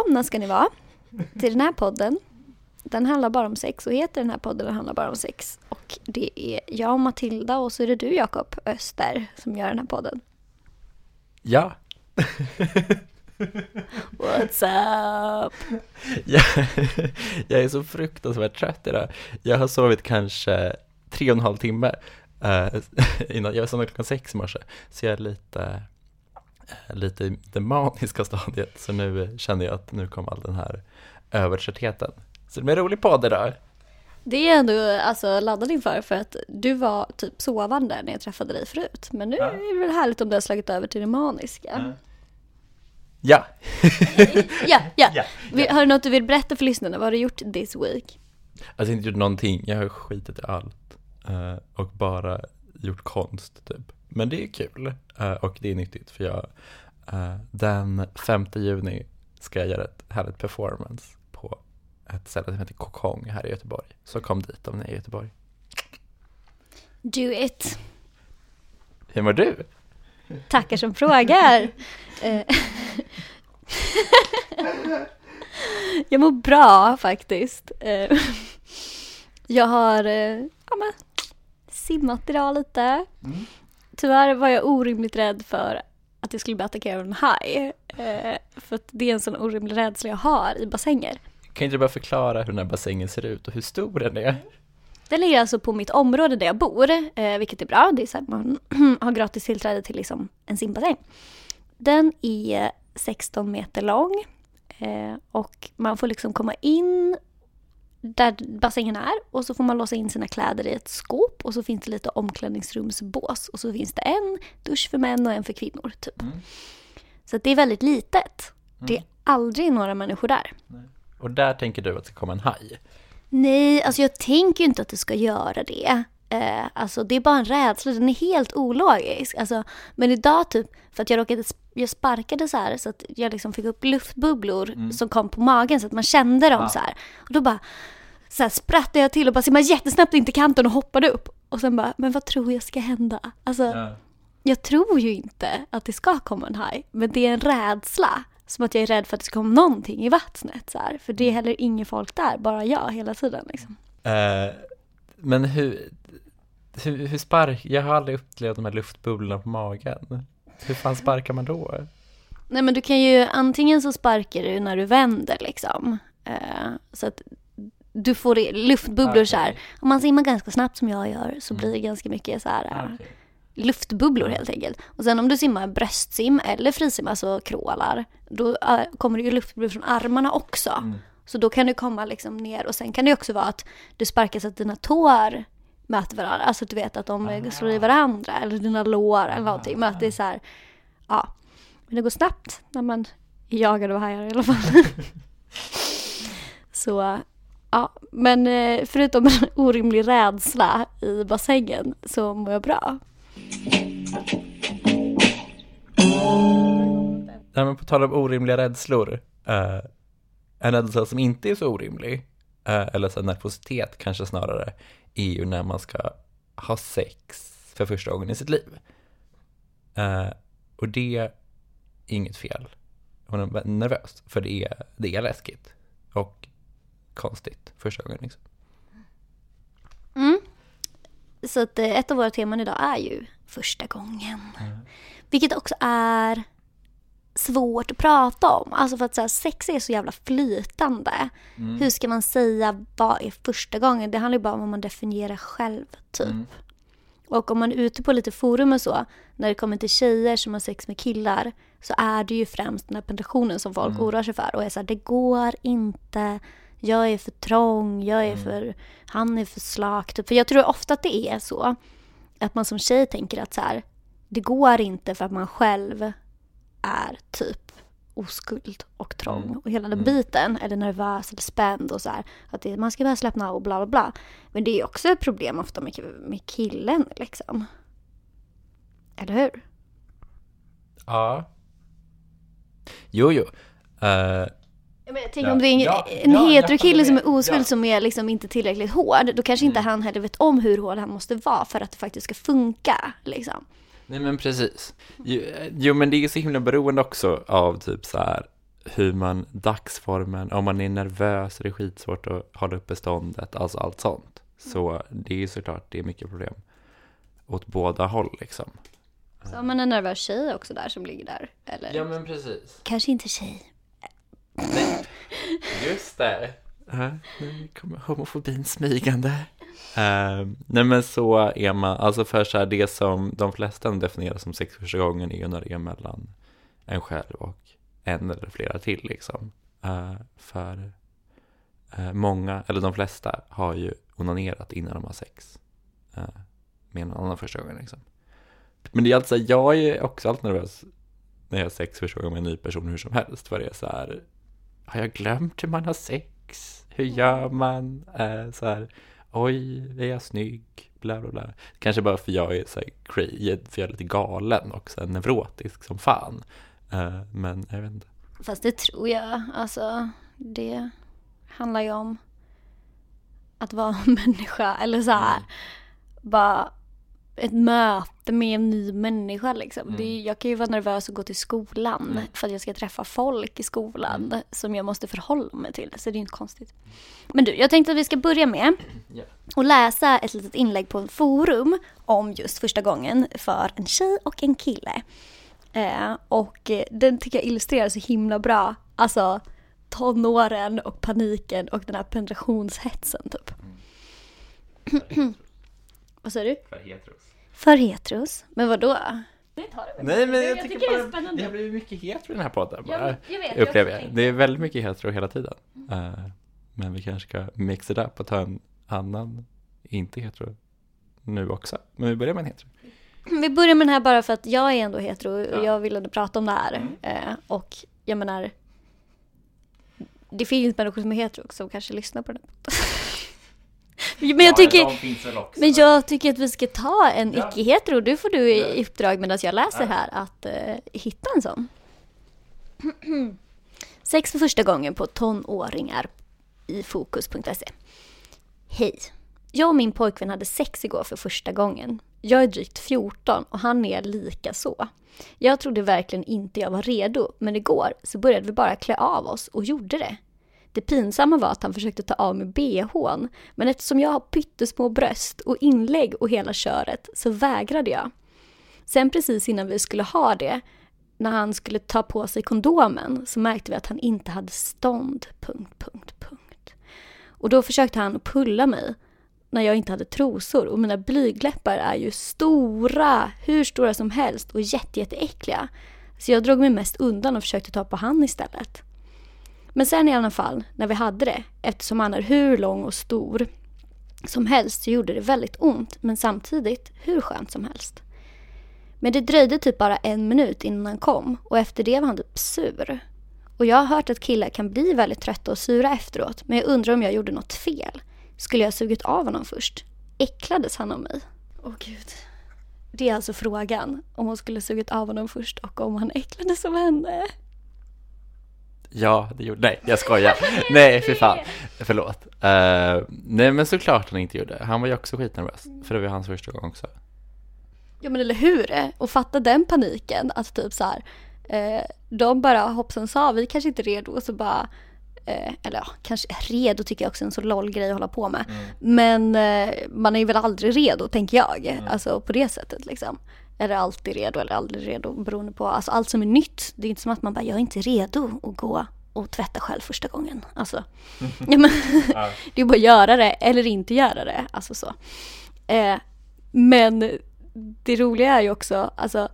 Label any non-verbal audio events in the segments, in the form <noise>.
välkomna ska ni vara till den här podden. Den handlar bara om sex och heter den här podden Den handlar bara om sex. Och det är jag och Matilda och så är det du Jakob Öster som gör den här podden. Ja. <laughs> What's up? Jag, jag är så fruktansvärt trött idag. Jag har sovit kanske tre och en halv timme uh, <laughs> innan. Jag somnade klockan sex i morse, så jag är lite, lite i det maniska stadiet. Så nu känner jag att nu kommer all den här övertröttheten. Så det blir en rolig podd idag. Det är ändå alltså, laddad inför för att du var typ sovande när jag träffade dig förut. Men nu Ja. är det väl härligt om du har slagit över till det maniska. Ja. Ja, ja. Ja, Vi- ja. Har du något du vill berätta för lyssnarna? Vad har du gjort this week? Alltså inte gjort någonting, jag har skitit i allt. eh, och bara gjort konst typ. Men det är kul eh, och det är nyttigt för jag eh, den 5 juni ska jag göra ett härligt performance på ett ställe som heter Kokong här i Göteborg. Så kom dit om ni är i Göteborg. Do it. Hur mår du? Tackar som frågar. <laughs> Eh, jag mår bra faktiskt. Jag har ja, men, simmat idag lite. Tyvärr var jag orimligt rädd för att jag skulle bli attackerad av en haj. Eh, För att det är en sån orimlig rädsla jag har i bassänger. Kan inte du bara förklara hur den här bassängen ser ut och hur stor den är? Den ligger alltså på mitt område där jag bor, eh, vilket är bra. Det är så här, man <clears throat> har gratis tillträde till liksom en simbassäng. Den är 16 meter lång eh, och man får liksom komma in där bassängen är och så får man låsa in sina kläder i ett skåp och så finns det lite omklädningsrumsbås och så finns det en dusch för män och en för kvinnor. Typ. Så att det är väldigt litet. Det är aldrig några människor där. Och där tänker du att det ska komma en haj? Nej, alltså jag tänker ju inte att det ska göra det. Eh, alltså det är bara en rädsla, den är helt ologisk. Alltså, men idag typ, för att jag råkade, jag sparkade så här så att jag liksom fick upp luftbubblor som kom på magen så att man kände dem så här. Och då bara så här sprattade jag till och bara simmade jättesnabbt in till kanten och hoppade upp. Och sen bara, men vad tror jag ska hända? Alltså, jag tror ju inte att det ska komma en haj, men det är en rädsla. Som att jag är rädd för att det ska komma någonting i vattnet. Så här. För det är heller ingen folk där, bara jag hela tiden. Liksom. Eh, men hur, hur, hur spark, jag har aldrig upplevt de här luftbubblorna på magen. Hur fan sparkar man då? Nej men du kan ju, antingen så sparkar du när du vänder liksom. Eh, så att du får det- luftbubblor Okej. så här. Om man simmar ganska snabbt som jag gör så blir det ganska mycket så här. eh, luftbubblor helt enkelt. Och sen om du simmar bröstsim eller frisim, alltså crawlar, då äh, kommer det ju luftbubblor från armarna också. Så då kan det komma liksom ner och sen kan det också vara att du sparkar så att dina tår möter varandra. Alltså att du vet att de eh, slår i varandra eller dina lår eller någonting. Men att det är så här, ja. Men det går snabbt när man är jagad av hajar i alla fall. <laughs> så ja, men eh, förutom en <laughs> orimlig rädsla i bassängen så mår jag bra. Nej, men på tal om orimliga rädslor. eh, en rädsla som inte är så orimlig, eh, eller så nervositet kanske snarare, är ju när man ska ha sex för första gången i sitt liv. Eh, och det är inget fel. Hon är nervös, för det är, det är läskigt och konstigt första gången. Liksom. Mm. Så att eh, ett av våra teman idag är ju första gången. Vilket också är svårt att prata om. Alltså för att så här, sex är så jävla flytande. Hur ska man säga vad är första gången? Det handlar ju bara om vad man definierar själv typ. Och om man är ute på lite forum och så, när det kommer till tjejer som har sex med killar, så är det ju främst den här penetrationen som folk oroar sig för. Och är så här, det går inte, jag är för trång, jag är för, han är för slak. Typ. För jag tror ofta att det är så, att man som tjej tänker att så här, det går inte för att man själv är typ oskuld och trång och hela den biten, eller nervös eller spänd och så här. Att det, man ska bara slappna av och bla bla bla. Men det är också ett problem ofta med, med killen liksom. Eller hur? Ja. Jo, jo. Eh, Men tänker Ja. om det är en, Ja, en ja, heterokille som är oskuld. Mm. som är liksom inte tillräckligt hård, då kanske inte han heller vet om hur hård han måste vara för att det faktiskt ska funka. Liksom. Nej men precis. Jo, eh, jo men det är så himla beroende också av typ så här hur man, dagsformen, om man är nervös är det skitsvårt att hålla uppe ståndet, alltså allt sånt. Så det är ju såklart, det är mycket problem åt båda håll liksom. Så har man en nervös tjej också där som ligger där? Eller? Ja men precis. Kanske inte tjej. Nej, just det. Nu kommer homofobin smygande. Uh, nej men så är man, alltså för så här det som de flesta definierar som sex första gången är ju när det är mellan en själv och en eller flera till liksom. Uh, för uh, många, eller de flesta, har ju onanerat innan de har sex. Uh, med någon annan första gången liksom. Men det är alltså, jag är också alltid nervös när jag har sex första gången med en ny person hur som helst. För det är så här, har jag glömt hur man har sex? Hur gör man? Uh, så här, oj, är jag snygg? Bla bla bla. Kanske bara för jag är så crazy, för jag är lite galen och så neurotisk som fan. Uh, men jag vet inte. Fast det tror jag. Alltså, det handlar ju om att vara <laughs> människa. Eller så här, mm. bara ett möte med en ny människa liksom. Mm. Det, jag kan ju vara nervös att gå till skolan mm. för att jag ska träffa folk i skolan mm. som jag måste förhålla mig till. Så det är inte konstigt. Men du, jag tänkte att vi ska börja med att läsa ett litet inlägg på ett forum om just första gången för en tjej och en kille. Eh, och den tycker jag illustrerar så himla bra. Alltså tonåren och paniken och den här penetrationshetsen typ. Mm. <clears throat> Vad säger du? För heteros. För heteros? Men vad då? Nej men jag, jag tycker, tycker bara, det, är spännande. det har blivit mycket hetero i den här podden. Bara, ja, jag vet, upplever jag. Det är väldigt mycket hetero hela tiden. Mm. Uh, men vi kanske ska mix it up och ta en annan, inte hetero, nu också. Men vi börjar med en hetero. Vi börjar med den här bara för att jag är ändå hetero och ja. jag ville prata om det här. Mm. Uh, och jag menar, det finns människor som är hetero som kanske lyssnar på den. <laughs> Men jag, tycker, men jag tycker att vi ska ta en ja. icke-hetero. Du får du i uppdrag medan jag läser här att uh, hitta en sån. <clears throat> Sex för första gången på tonåringar i fokus.se. Hej! Jag och min pojkvän hade sex igår för första gången. Jag är drygt 14 och han är lika så. Jag trodde verkligen inte jag var redo, men igår så började vi bara klä av oss och gjorde det. Det pinsamma var att han försökte ta av mig bhn, men eftersom jag har pyttesmå bröst och inlägg och hela köret så vägrade jag. Sen precis innan vi skulle ha det, när han skulle ta på sig kondomen, så märkte vi att han inte hade stånd. Punkt, punkt, punkt. Och då försökte han pulla mig när jag inte hade trosor och mina blygläppar är ju stora, hur stora som helst och jättejätteäckliga. Så jag drog mig mest undan och försökte ta på han istället. Men sen i alla fall, när vi hade det, eftersom han är hur lång och stor som helst så gjorde det väldigt ont, men samtidigt hur skönt som helst. Men det dröjde typ bara en minut innan han kom och efter det var han typ sur. Och jag har hört att killar kan bli väldigt trötta och sura efteråt, men jag undrar om jag gjorde något fel. Skulle jag sugit av honom först? Äcklades han av mig? Åh gud. Det är alltså frågan, om hon skulle sugit av honom först och om han äcklades av henne. Ja, det gjorde, nej jag skojar. <laughs> nej, för fan. Förlåt. Uh, nej men såklart han inte gjorde. Han var ju också skitnervös. För det var hans första gång också. Ja men eller hur? Och fatta den paniken att typ så här, eh, de bara hoppsan sa vi kanske inte är redo och så bara eh, eller ja, kanske redo tycker jag också är en så loll grej att hålla på med. Mm. Men man är väl aldrig redo tänker jag. Mm. Alltså på det sättet liksom. Eller alltid redo eller aldrig redo beroende på, alltså allt som är nytt. Det är inte som att man bara, jag är inte redo att gå och tvätta själv första gången. Alltså, ja, men, <laughs> <laughs> det är bara att göra det eller inte göra det. Alltså så. Eh, men det roliga är ju också, alltså,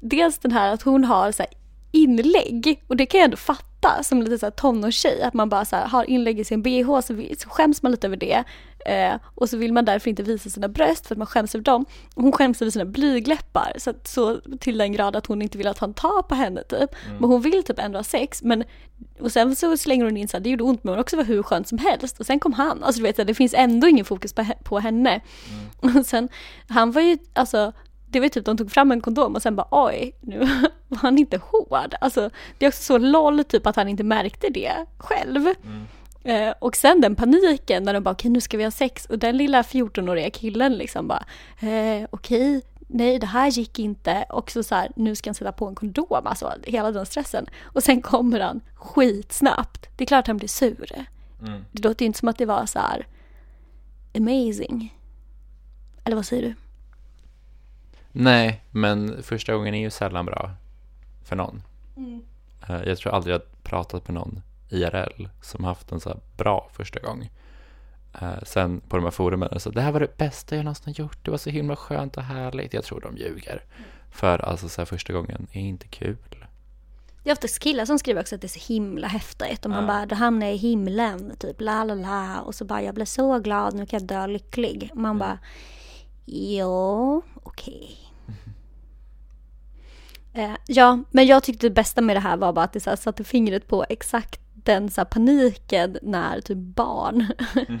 dels den här att hon har så inlägg och det kan jag ändå fatta som lite så här tonårstjej att man bara så har inlägg i sin bh så skäms man lite över det Eh, och så vill man därför inte visa sina bröst för att man skäms över dem. hon skäms över sina blygläppar så, att, så till den grad att hon inte vill att han tar på henne typ. Mm. Men hon vill typ ändå ha sex. Men, och sen så slänger hon in så här, det gjorde ont men också var hur skönt som helst. Och sen kom han. Alltså du vet, det finns ändå ingen fokus på, på henne. Mm. <laughs> Och sen, han var ju, alltså det var typ de tog fram en kondom och sen bara oj, nu <laughs> var han inte hård. Alltså det är också så loll typ att han inte märkte det själv. Mm. Eh, och sen den paniken när de bara okej okay, nu ska vi ha sex och den lilla 14-åriga killen liksom bara eh, okej okay, nej det här gick inte och så, så här, nu ska han sätta på en kondom, alltså hela den stressen. Och sen kommer han skitsnabbt. Det är klart han blir sur. Mm. Det låter ju inte som att det var så här amazing. Eller vad säger du? Nej, men första gången är ju sällan bra för någon. Mm. Eh, Jag tror aldrig jag pratat med någon IRL som haft en så här bra första gång. Eh, Sen på de här forumen så det här var det bästa jag någonsin gjort. Det var så himla skönt och härligt. Jag tror de ljuger. För alltså så här första gången är inte kul. Det är oftast killar som skriver också att det är så himla häftigt. Och man Ja. bara, då hamnar jag i himlen, typ la la la. Och så bara, jag blev så glad, nu kan jag dö lycklig. Man bara, ja, okej. Eh, ja, men jag tyckte det bästa med det här var bara att det så här, satte fingret på exakt den så här, paniken när typ barn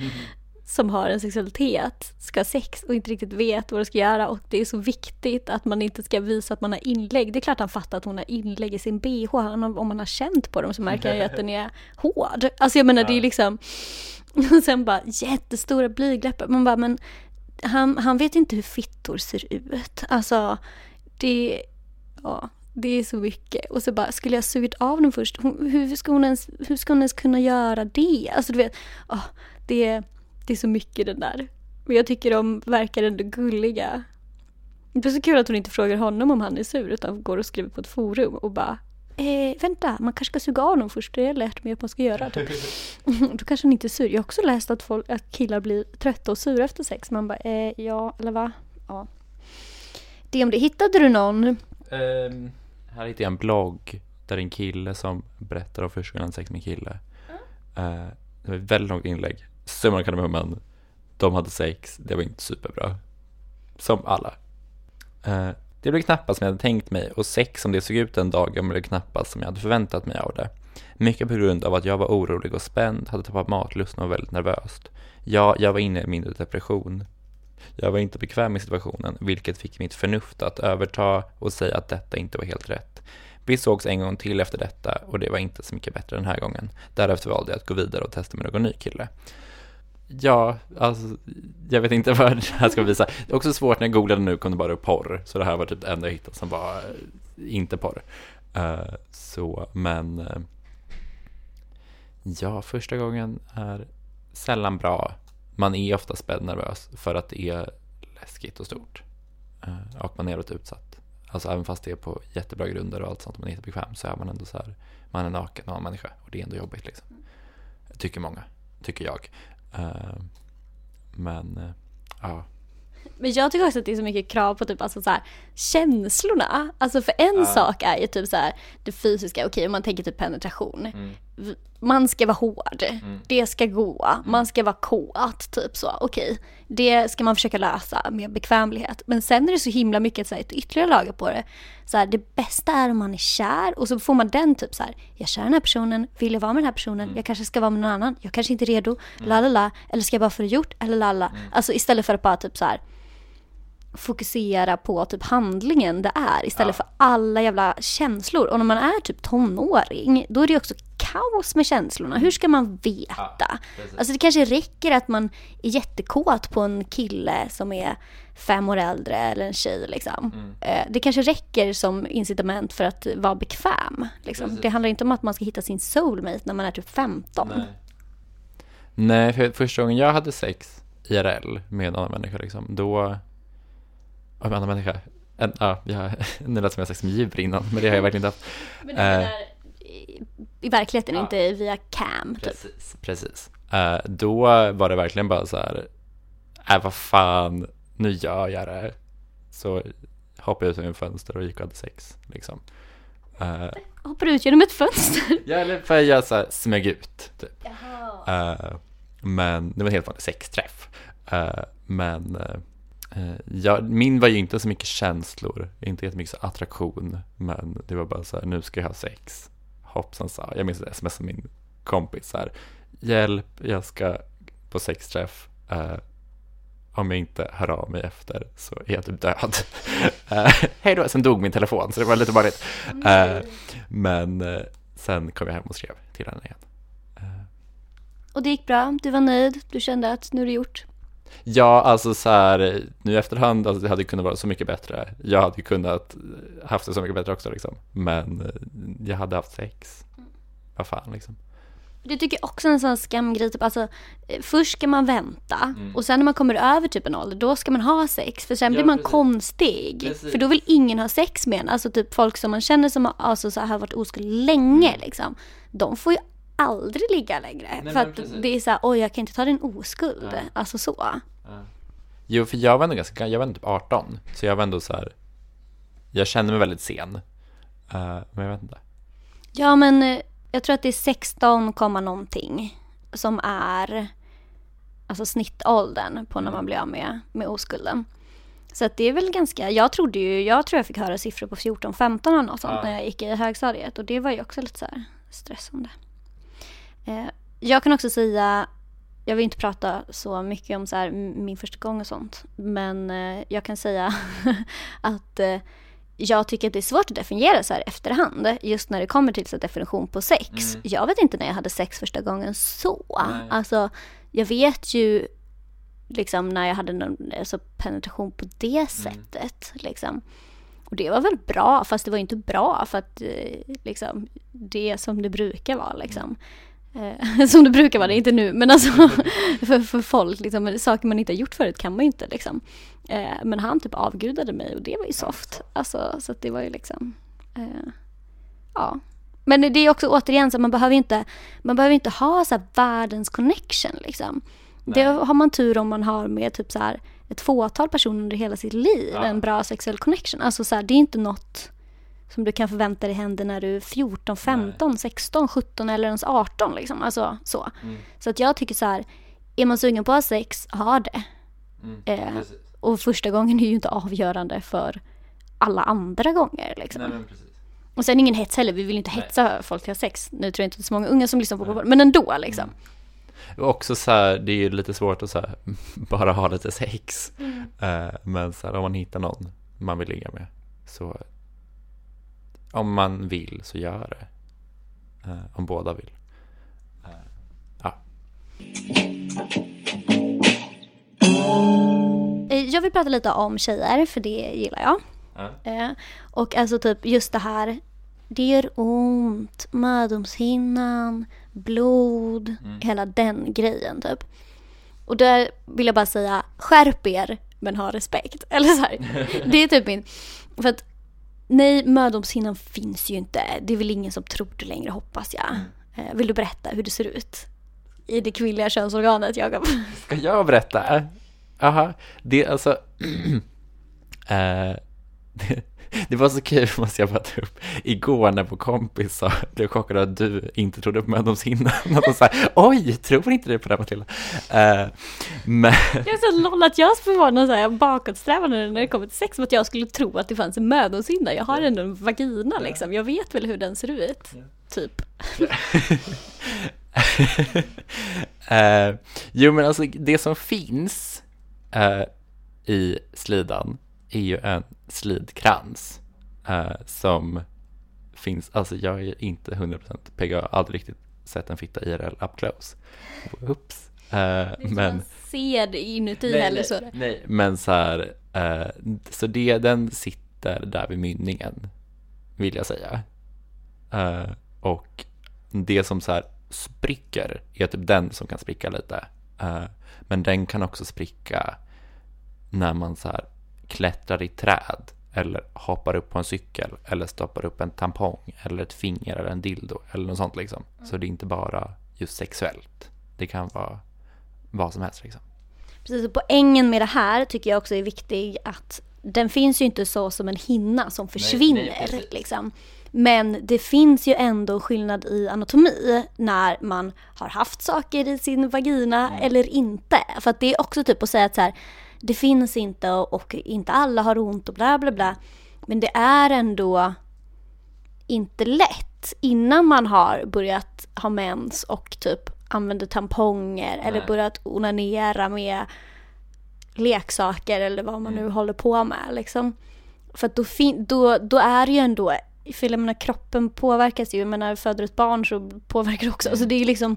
<laughs> som har en sexualitet ska ha sex och inte riktigt vet vad de ska göra och det är så viktigt att man inte ska visa att man har inlägg. Det är klart han fattar att hon har inlägg i sin bh. Om man har känt på dem så märker han ju att den är hård. Alltså jag menar det är liksom och <laughs> sen bara jättestora blygdläppar. Man bara men han, han vet inte hur fittor ser ut. Alltså det, ja, det är så mycket. Och så bara, skulle jag sugit av dem först? Hon, hur, ska hon ens, hur ska hon ens kunna göra det? Alltså du vet, oh, det, det är så mycket den där. Men jag tycker de verkar ändå gulliga. Det är så kul att hon inte frågar honom om han är sur utan går och skriver på ett forum och bara Eh, vänta, man kanske ska suga av dem först. Det har jag lärt mig att man ska göra. <laughs> Typ. <laughs> Då kanske han inte är sur. Jag har också läst att, folk, att killar blir trötta och sura efter sex. Man bara, eh, ja, eller va? Ja. Det om det. Hittade du någon? Ehm, här hittade jag en blogg där en kille som berättar om första gången sex med en kille. Eh, det var ett väldigt långt inlägg. Summan av kardemumman, de hade sex, det var inte superbra. Som alla. Eh, det blev knappast som jag hade tänkt mig och sex som det såg ut den dagen blev knappast som jag hade förväntat mig av det. Mycket på grund av att jag var orolig och spänd, hade tappat matlusten och var väldigt nervöst. Ja, jag var inne i en mindre depression. Jag var inte bekväm i situationen, vilket fick mitt förnuft att överta och säga att detta inte var helt rätt. Vi sågs en gång till efter detta och det var inte så mycket bättre den här gången. Därefter valde jag att gå vidare och testa med någon ny kille. Ja, alltså, jag vet inte <laughs> vad det här ska visa. Det är också svårt när jag googlade nu kom det bara upp porr, så det här var typ det enda jag hittade som var eh, inte porr. Uh, så, men uh, ja, första gången är sällan bra. Man är ofta spänd nervös för att det är läskigt och stort. Uh, och man är rätt utsatt. Alltså även fast det är på jättebra grunder och allt sånt, man är jättebekväm så är man ändå så här, man är naken och en människa och det är ändå jobbigt liksom. Tycker många, tycker jag. Eh, men, eh, ja. Men jag tycker också att det är så mycket krav på typ alltså så här, känslorna. Alltså för en Ja. sak är ju typ så här, det fysiska, okej om man tänker typ penetration. Mm. Man ska vara hård, det ska gå, man ska vara kåt, typ så. Okej, det ska man försöka lösa med bekvämlighet. Men sen är det så himla mycket så här, ett ytterligare lager på det. Så här, det bästa är om man är kär och så får man den typ så här, jag är kär den här personen, vill jag vara med den här personen, jag kanske ska vara med någon annan, jag kanske inte är redo, la la la, eller ska jag bara få det gjort, eller la la. Alltså istället för att bara typ så här fokusera på typ handlingen det är istället för alla jävla känslor. Och när man är typ tonåring, då är det ju också kaos med känslorna. Hur ska man veta? precis. alltså det kanske räcker att man är jättekåt på en kille som är fem år äldre eller en tjej liksom. Eh, Det kanske räcker som incitament för att vara bekväm. Liksom. Det handlar inte om att man ska hitta sin soulmate när man är typ 15. Nej. Nej, för första gången jag hade sex IRL med en annan människa liksom, då... Med en annan människa. En, ja, jag, <laughs> nu lät som jag sex med djur innan, men det har jag verkligen inte haft. Men menar i, I verkligheten, Ja. inte via cam. Typ. Precis, precis. Eh, då var det verkligen bara så här, äh, vad fan, nu gör jag det. Så hoppade jag ut genom fönster och gick och hade sex, liksom. Uh, Hoppar ut genom ett fönster. ja, eller för jag så här, smög ut, typ. Eh, men det var en helt vanlig sexträff. Men Eh, ja, min var ju inte så mycket känslor, inte jättemycket så attraktion, men det var bara så här, nu ska jag ha sex. Hoppsan sa, jag minns det, smsade min kompis så här, hjälp, jag ska på sexträff. eh, om jag inte hör av mig efter så är jag typ död. uh, <laughs> Hej då, sen dog min telefon så det var lite vanligt. Eh, men eh, sen kom jag hem och skrev till henne igen. Eh. Och det gick bra, du var nöjd, du kände att nu är det gjort. Ja, alltså så här, nu i efterhand, alltså det hade kunnat vara så mycket bättre. Jag hade kunnat haft det så mycket bättre också liksom. Men eh, jag hade haft sex. Vad fan liksom. Det tycker jag också är en sån skamgrej. Typ, alltså, eh, först ska man vänta mm. och sen när man kommer över typ en ålder då ska man ha sex. För sen ja, blir man precis. konstig. Precis. För då vill ingen ha sex med en. Alltså typ folk som man känner som alltså, så har varit oskuld länge mm. liksom. De får ju aldrig ligga längre. Nej, för att det är så här, oj jag kan inte ta din oskuld. Ja. Alltså så. Ja. Jo, för jag var ändå ganska, jag var ändå typ 18. Så jag var ändå så här, jag kände mig väldigt sen. Uh, men jag vet inte. Ja, men eh, jag tror att det är 16, någonting som är alltså snittåldern på när man blir av med, med oskulden. Så att det är väl ganska, jag trodde ju, jag tror jag fick höra siffror på 14, 15 eller något sånt ja. när jag gick i högstadiet och det var ju också lite så stressande. Eh, jag kan också säga, jag vill inte prata så mycket om så här, min första gång och sånt, men eh, jag kan säga <laughs> att eh, jag tycker att det är svårt att definiera så här efterhand, just när det kommer till så definition på sex. Mm. Jag vet inte när jag hade sex första gången så. Nej. Alltså, jag vet ju liksom när jag hade någon alltså, penetration på det mm. sättet. Liksom. Och det var väl bra, fast det var inte bra för att liksom, det är som det brukar vara. Liksom. Mm. Eh, <laughs> som det brukar vara, det inte nu, men alltså <laughs> för, för folk, liksom, saker man inte har gjort förut kan man ju inte liksom. Eh, men han typ avgudade mig och det var ju soft. Alltså, så det var ju liksom, eh, ja. Men det är också återigen så man behöver inte, man behöver inte ha så världens connection liksom. Nej. Det har man tur om man har med typ så här ett fåtal personer under hela sitt liv, ja. en bra sexuell connection. Alltså så här, det är inte något som du kan förvänta dig händer när du är 14, 15, Nej. 16, 17 eller ens 18 liksom. Alltså så. Mm. Så att jag tycker så här, är man sugen på att ha sex, ha det. Mm. Eh, och första gången är ju inte avgörande för alla andra gånger liksom. Nej, och sen ingen hets heller, vi vill inte hetsa Nej. folk till att ha sex. Nu tror jag inte det är så många unga som lyssnar på det, men ändå liksom. Mm. Och också så här, det är ju lite svårt att så här, <laughs> bara ha lite sex. Mm. Uh, men så här, om man hittar någon man vill ligga med så om man vill så gör det. Uh, om båda vill. Uh, ja. Jag vill prata lite om tjejer, för det gillar jag. Uh. Och alltså typ just det här, det gör ont, mödomshinnan, blod, mm. hela den grejen typ. Och där vill jag bara säga, skärp er men ha respekt. <laughs> Eller så här. <laughs> Det är typ min, för att Nej, mödomshinnan finns ju inte. Det är väl ingen som tror det längre hoppas jag. Mm. Vill du berätta hur det ser ut? I det kvinnliga könsorganet, Jakob. <laughs> Ska jag berätta? Jaha, det alltså... äh, <clears throat> det, <laughs> det, var så kul, <laughs> måste jag bara ta upp. Igår när vår kompis sa, <laughs> blev chockad att du inte trodde på mödomshinnan. Och de sa, oj, tror inte du på det Matilda? Uh, men... Jag är så loll att jag skulle vara någon så här bakåtsträvande när det kommer till sex, som att jag skulle tro att det fanns en mödomshinna. Jag har ändå en vagina liksom, jag vet väl hur den ser ut, typ. uh, jo men alltså det som finns uh, i slidan är ju en slidkrans uh, som finns, alltså jag är inte 100% PGA, jag har aldrig riktigt sett en fitta IRL up close. Oops. Uh, men ser det inuti nej, heller så. Nej, men så här, uh, så det, den sitter där vid mynningen, vill jag säga. Uh, och det som så här spricker är typ den som kan spricka lite. men den kan också spricka när man så här klättrar i träd eller hoppar upp på en cykel eller stoppar upp en tampong eller ett finger eller en dildo eller något sånt liksom. Mm. Så det är inte bara just sexuellt. Det kan vara vad som helst liksom. Precis, och poängen med det här tycker jag också är viktig att den finns ju inte så som en hinna som försvinner nej, nej, liksom. Men det finns ju ändå skillnad i anatomi när man har haft saker i sin vagina mm. eller inte. För att det är också typ att säga att så här, det finns inte och inte alla har ont och bla bla bla. Men det är ändå inte lätt innan man har börjat ha mens och typ använder tamponger Nej. eller börjat onanera med leksaker eller vad man nu mm. håller på med liksom. För då, då, då är det ju ändå, för jag menar kroppen påverkas ju, men när du föder ett barn så påverkar det också. Mm. Alltså det är liksom,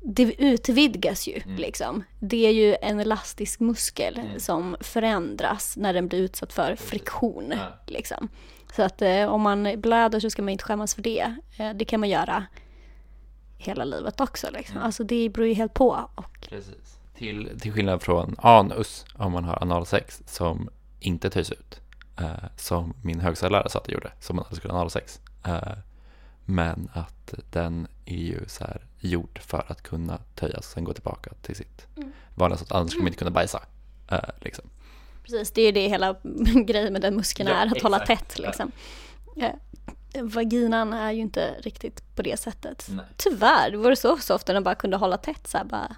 det utvidgas ju liksom. Det är ju en elastisk muskel som förändras när den blir utsatt för friktion. Ja. Liksom. Så att eh, om man blöder så ska man inte skämmas för det. Eh, det kan man göra hela livet också liksom. Alltså det beror ju helt på. Och, Precis. Till, till skillnad från anus, om man har analsex, som inte töjs ut. Eh, som min högstadielärare sa att det gjorde, som man hade skulle ha analsex. Eh, men att den är ju så här gjord för att kunna töjas och sen gå tillbaka till sitt vanliga sätt. Annars skulle man inte kunna bajsa. Eh, liksom. precis, det är det hela <laughs> grejen med den muskeln Ja, är, att hålla exakt. tätt liksom. Eh, vaginan är ju inte riktigt på det sättet. Nej. Tyvärr, det vore så soft om den bara kunde hålla tätt så här bara.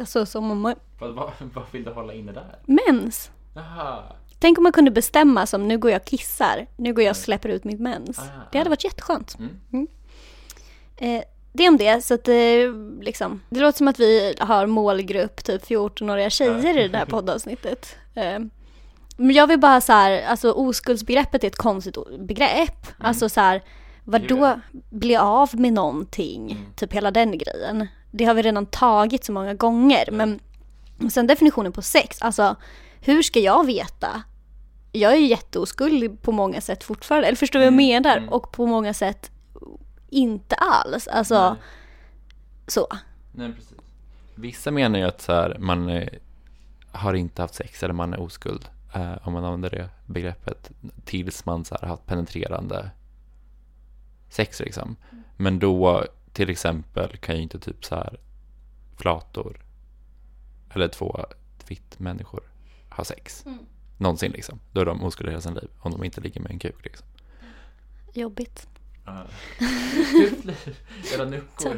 Alltså som om man, Vad, vad, vad vill du hålla inne där? mens. Jaha. Tänk om man kunde bestämma som nu går jag och kissar, nu går jag och släpper ut mitt mens. Ah, Det hade ah. varit jätteskönt. Mm. Eh, det om det, så att eh, liksom, det låter som att vi har målgrupp typ 14-åriga tjejer i det här <laughs> poddavsnittet. Eh, men jag vill bara så här, alltså oskuldsbegreppet är ett konstigt begrepp. Alltså så här, vad Det är då bli av med någonting, typ hela den grejen. Det har vi redan tagit så många gånger. Men sen definitionen på sex, alltså hur ska jag veta? Jag är ju jätteoskuld på många sätt fortfarande, eller förstår du vad jag menar? Och på många sätt inte alls. Alltså, Nej. så. Nej, precis. Vissa menar ju att så här, man eh, har inte haft sex eller man är oskuld. Eh, om man använder det begreppet. Tills man så här, har haft penetrerande sex liksom. Men då till exempel kan ju inte typ så här flator eller två vitt människor ha sex. Någonsin liksom. Då är de oskulda hela sin liv. Om de inte ligger med en kuk liksom. Jobbigt. Era nuckor.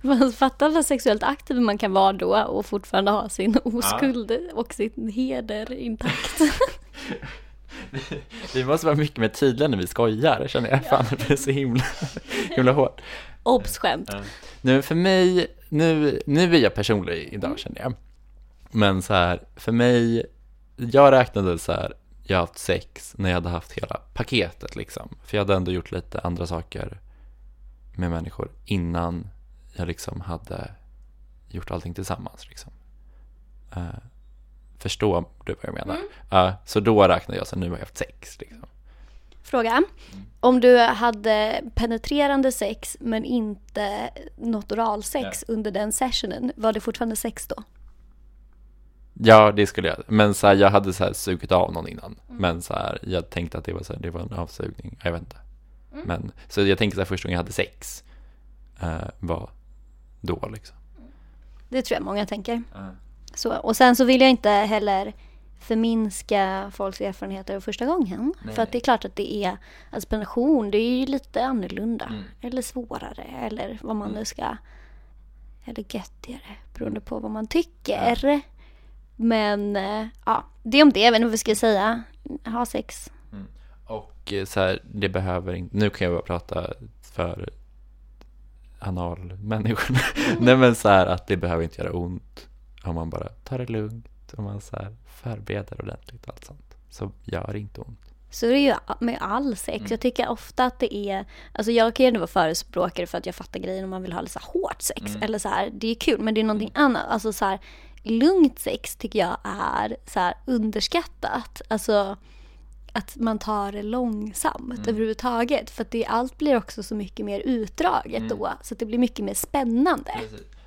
Man <laughs> fattar vad sexuellt aktiv man kan vara då och fortfarande ha sin oskuld och sin heder intakt. <laughs> Vi måste vara mycket mer tydliga när vi skojar, känner jag. Fan, det blir så himla, himla hårt. Obs skämt. Nu för mig, nu, nu är jag personlig idag känner jag. Men så här, för mig, jag räknade så här, jag har haft sex när jag hade haft hela paketet liksom. För jag hade ändå gjort lite andra saker med människor innan jag liksom hade gjort allting tillsammans liksom. Eh, förstår du vad jag menar? Ja, så då räknade jag så nu har jag haft sex liksom. Fråga. Om du hade penetrerande sex men inte något oralsex under den sessionen, var det fortfarande sex då? Ja, det skulle jag. Men så här, jag hade så här sugit av någon innan. Men så här, jag tänkte att det var, så här, det var en avsugning. Jag vet inte. Men, så jag tänkte att första gången jag hade sex eh, var då liksom. Det tror jag många tänker. Så, och sen så vill jag inte heller förminska folks erfarenheter av första gången. Nej. För att det är klart att det är, alltså pension det är ju lite annorlunda. Mm. Eller svårare eller vad man nu ska, eller göttigare beroende på vad man tycker. Men eh, ja, det om det, jag vet inte vad vi ska säga. Ha sex. Och eh, så här, det behöver inte, nu kan jag bara prata för analmänniskorna. <laughs> Nej men så här att det behöver inte göra ont om man bara tar det lugnt. Om man så här förbereder ordentligt och allt sånt. Så gör det inte ont. Så är det ju med all sex. Jag tycker ofta att det är, alltså jag kan ju ändå vara förespråkare för att jag fattar grejen om man vill ha lite så hårt sex. Eller så här, det är kul men det är någonting annat. Alltså så här, lugnt sex tycker jag är så här underskattat. Alltså att man tar det långsamt överhuvudtaget. För att det, allt blir också så mycket mer utdraget då. Så det blir mycket mer spännande.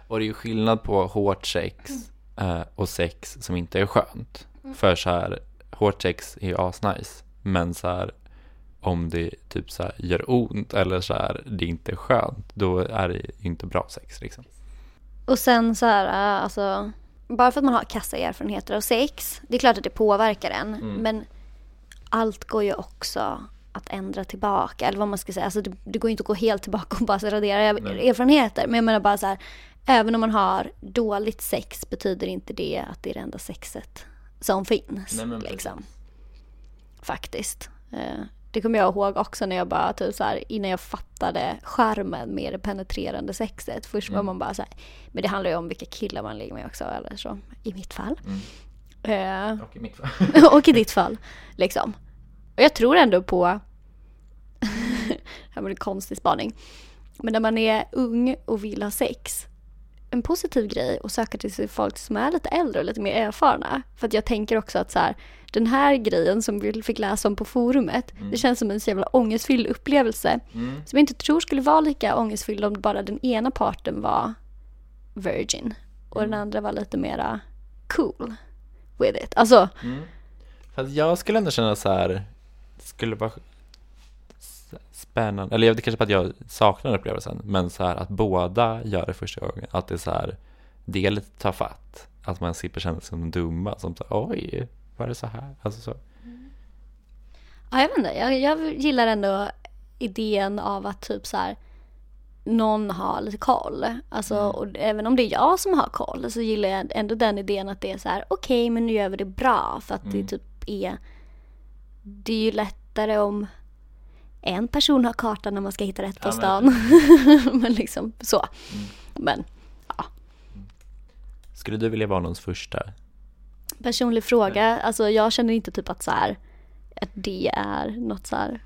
Och det är ju skillnad på hårt sex eh, och sex som inte är skönt. För så här, hårt sex är ju asnice. Men så här, om det typ så här gör ont eller så här, det inte är skönt, då är det inte bra sex liksom. Och sen så här, äh, alltså, bara för att man har kassa erfarenheter av sex, det är klart att det påverkar en, men allt går ju också att ändra tillbaka, eller vad man ska säga. Alltså det, det går ju inte att gå helt tillbaka och bara radera erfarenheter, men jag menar bara så här, även om man har dåligt sex betyder inte det att det är det enda sexet som finns. Nej, liksom. Faktiskt. Det kommer jag ihåg också när jag bara typ så här, innan jag fattade skärmen med det penetrerande sexet. Först Mm. var man bara så här, men det handlar ju om vilka killar man ligger med också eller så. I mitt fall. Eh, Och i mitt fall. <laughs> och i ditt fall. Liksom. Och jag tror ändå på, <laughs> här var en konstig spaning. Men när man är ung och vill ha sex, en positiv grej att söka till sig folk som är lite äldre och lite mer erfarna. För att jag tänker också att så här, den här grejen som vi fick läsa om på forumet, det känns som en så jävla ångestfylld upplevelse. Som jag inte tror skulle vara lika ångestfylld om bara den ena parten var virgin och den andra var lite mera cool with it. Alltså, Fast jag skulle ändå känna så här, skulle vara spännande, eller vet kanske på att jag saknar upplevelsen, men så här att båda gör det första gången, att det är så här, det lite tar fatt, att man slipper känna sig som dumma, som så här, oj, var det så här? Alltså så. Ja, jag vet inte. Jag, jag gillar ändå idén av att typ så här någon har lite koll. Alltså, och även om det är jag som har koll så gillar jag ändå den idén att det är så här okej men nu gör vi det bra för att det typ är det är ju lättare om en person har kartan när man ska hitta rätt på Ja, stan. <laughs> men liksom så. Men Skulle du vilja vara någons första? personlig fråga, alltså jag känner inte typ att så här att det är något så här,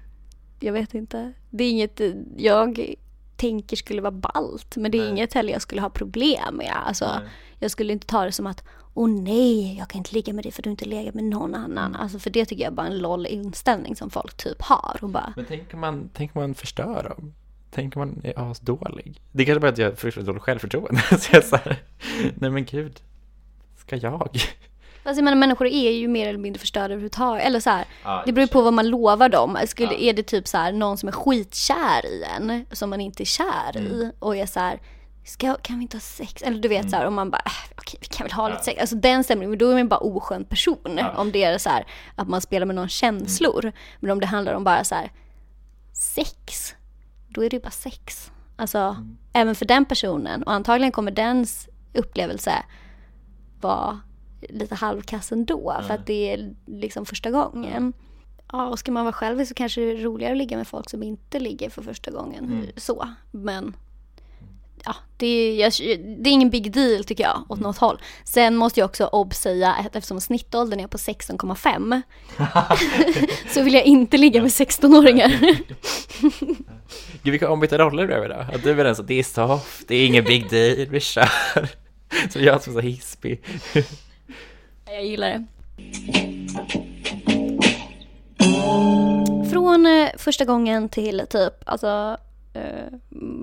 jag vet inte. Det är inget jag tänker skulle vara ballt, men det är Nej. inget heller jag skulle ha problem med. Alltså, Nej. jag skulle inte ta det som att åh nej, jag kan inte ligga med dig för du inte legat med någon annan. Alltså för det tycker jag är bara en loll inställning som folk typ har och bara Men tänker man, tänker man förstör dem? Tänker man är asdålig? Det är kanske bara att jag har fruktansvärt dåligt självförtroende. <laughs> så jag är så här, nej men gud, ska jag? Fast jag menar människor är ju mer eller mindre förstörda överhuvudtaget. Eller så här, Ja, det beror ju på vad man lovar dem. Skulle, Ja. Är det typ så här någon som är skitkär i en, som man inte är kär Mm. i och är så här, ska, kan vi inte ha sex? Eller du vet så här, om man bara, äh, okej vi kan väl ha lite sex. Alltså den stämningen, men då är man bara oskön person. Om det är så här att man spelar med någon känslor. Men om det handlar om bara så här sex, då är det ju bara sex. Alltså även för den personen. Och antagligen kommer dens upplevelse vara lite halvkass ändå. För att det är liksom första gången. Ja, och ska man vara själv så kanske det är roligare att ligga med folk som inte ligger för första gången. Så, men ja, det är, jag, det är ingen big deal tycker jag åt något håll. Sen måste jag också obsäga att eftersom snittåldern är på 16,5 <laughs> så vill jag inte ligga med 16-åringar. Gud vilka ombytta roller blev vi då? Att du är den så, det är soft, det är ingen big deal, vi kör. Så jag som är så hispig. Jag gillar det. Från eh, första gången till typ, alltså,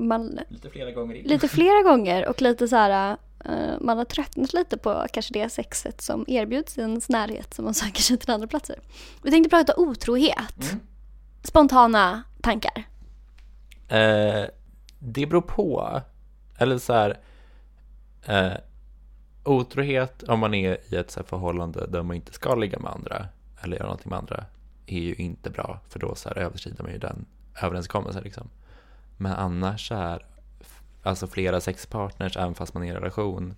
man, Lite flera gånger in. lite flera gånger och lite så här, eh, man har tröttnat lite på kanske det sexet som erbjuds i ens närhet som man <laughs> söker sig till andra platser. Vi tänkte prata otrohet. Spontana tankar. Eh, det beror på. Eller så här. Eh, otrohet om man är i ett så här förhållande där man inte ska ligga med andra eller göra någonting med andra är ju inte bra för då så här överskrider man ju den överenskommelsen liksom. Men annars f- alltså flera sexpartners även fast man är i en relation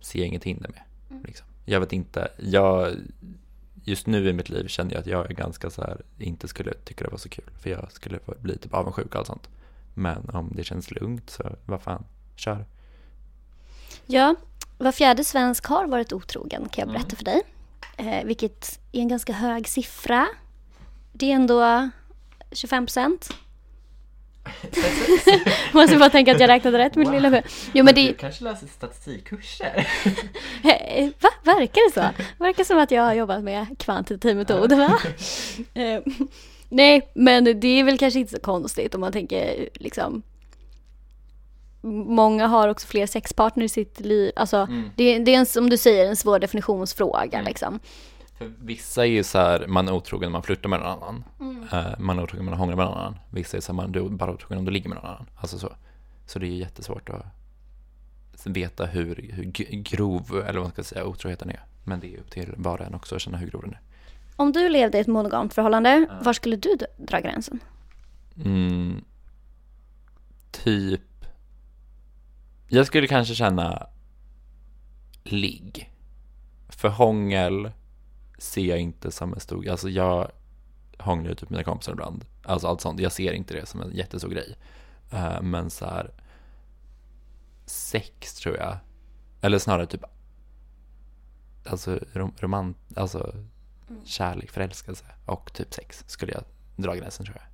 ser jag inget hinder med. Liksom. Jag vet inte, jag just nu i mitt liv känner jag att jag är ganska så här, inte skulle tycka det var så kul för jag skulle bli typ avundsjuk och allt sånt. Men om det känns lugnt så vad fan, kör. Ja, var fjärde svensk har varit otrogen kan jag berätta för dig. Eh, vilket är en ganska hög siffra. Det är ändå 25 procent. <laughs> Måste bara tänka att jag räknade rätt mitt lilla huvud. Jo men det kanske läser statistikkurser? <laughs> Eh, Va? Verkar det så? Verkar som att jag har jobbat med kvantitativ metod, va? <laughs> Eh, Nej, men det är väl kanske inte så konstigt om man tänker liksom Många har också fler sexpartner i sitt liv. Alltså, det, det är en, som du säger en svår definitionsfråga. Liksom. För vissa är ju så här, man är otrogen när man flörtar med någon annan. Eh, man är otrogen när man hånglar med någon annan. Vissa är så här, man, är bara otrogen om du ligger med någon annan. Alltså så. Så det är ju jättesvårt att veta hur, hur grov, eller vad man ska säga, otroheten är. Men det är upp till var och en också att känna hur grov den är. Om du levde i ett monogamt förhållande, var skulle du dra gränsen? Mm, typ, jag skulle kanske känna ligg. För hångel ser jag inte som en stor, alltså jag hånglar ut med mina kompisar ibland. Alltså allt sånt, jag ser inte det som en jättestor grej. Eh, men så här, sex tror jag, eller snarare typ, alltså rom, romant, alltså kärlek, förälskelse och typ sex skulle jag dra gränsen tror jag.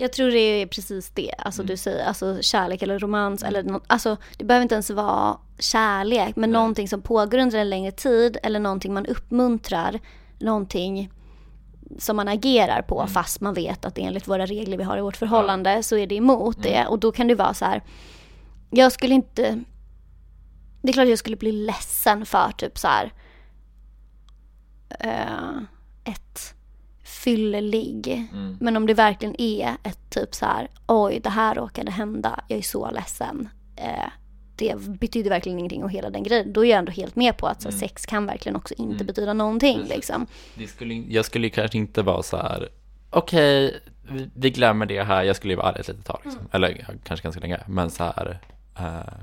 Jag tror det är precis det, alltså du säger, alltså kärlek eller romans eller något, alltså det behöver inte ens vara kärlek, men någonting som pågår under en längre tid eller någonting man uppmuntrar, någonting som man agerar på fast man vet att enligt våra regler vi har i vårt förhållande så är det emot det. Och då kan det vara så här, jag skulle inte, det är klart jag skulle bli ledsen för typ så här eh, ett fyllig. Men om det verkligen är ett typ så här, oj det här råkade hända, jag är så ledsen. Eh, det betyder verkligen ingenting och hela den grejen. Då är jag ändå helt med på att så, här, sex kan verkligen också inte betyda någonting liksom. Det skulle, jag skulle kanske inte vara så här, okej, vi, vi glömmer det här, jag skulle ju vara arg ett litet tag liksom. Eller ja, kanske ganska länge, men så här, eh,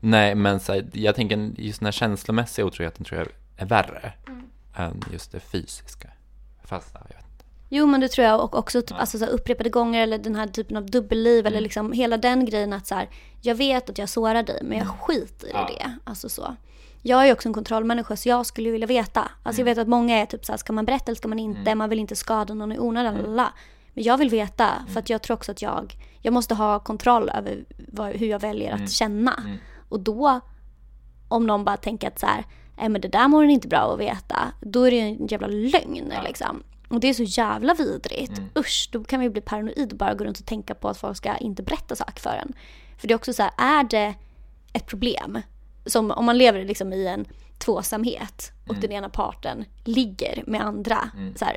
nej men så här, jag tänker just den här känslomässiga otroheten tror jag är värre än just det fysiska. Fast, ja, jag vet. Jo men det tror jag och också typ, alltså, så här, upprepade gånger eller den här typen av dubbelliv eller liksom hela den grejen att så här, jag vet att jag sårar dig men jag skiter i det. Alltså så. Jag är också en kontrollmänniska så jag skulle vilja veta. Alltså jag vet att många är typ så här, ska man berätta eller ska man inte? Man vill inte skada någon i onödan. lalala. Men jag vill veta för att jag tror också att jag, jag måste ha kontroll över vad, hur jag väljer att känna. Och då om någon bara tänker att så här, nej men det där mår den inte bra att veta, då är det ju en jävla lögn liksom. Och det är så jävla vidrigt. Usch, då kan vi bli paranoid och bara gå runt och tänka på att folk ska inte berätta saker för en. För det är också så här, är det ett problem, som om man lever liksom i en tvåsamhet och den ena parten ligger med andra, så här,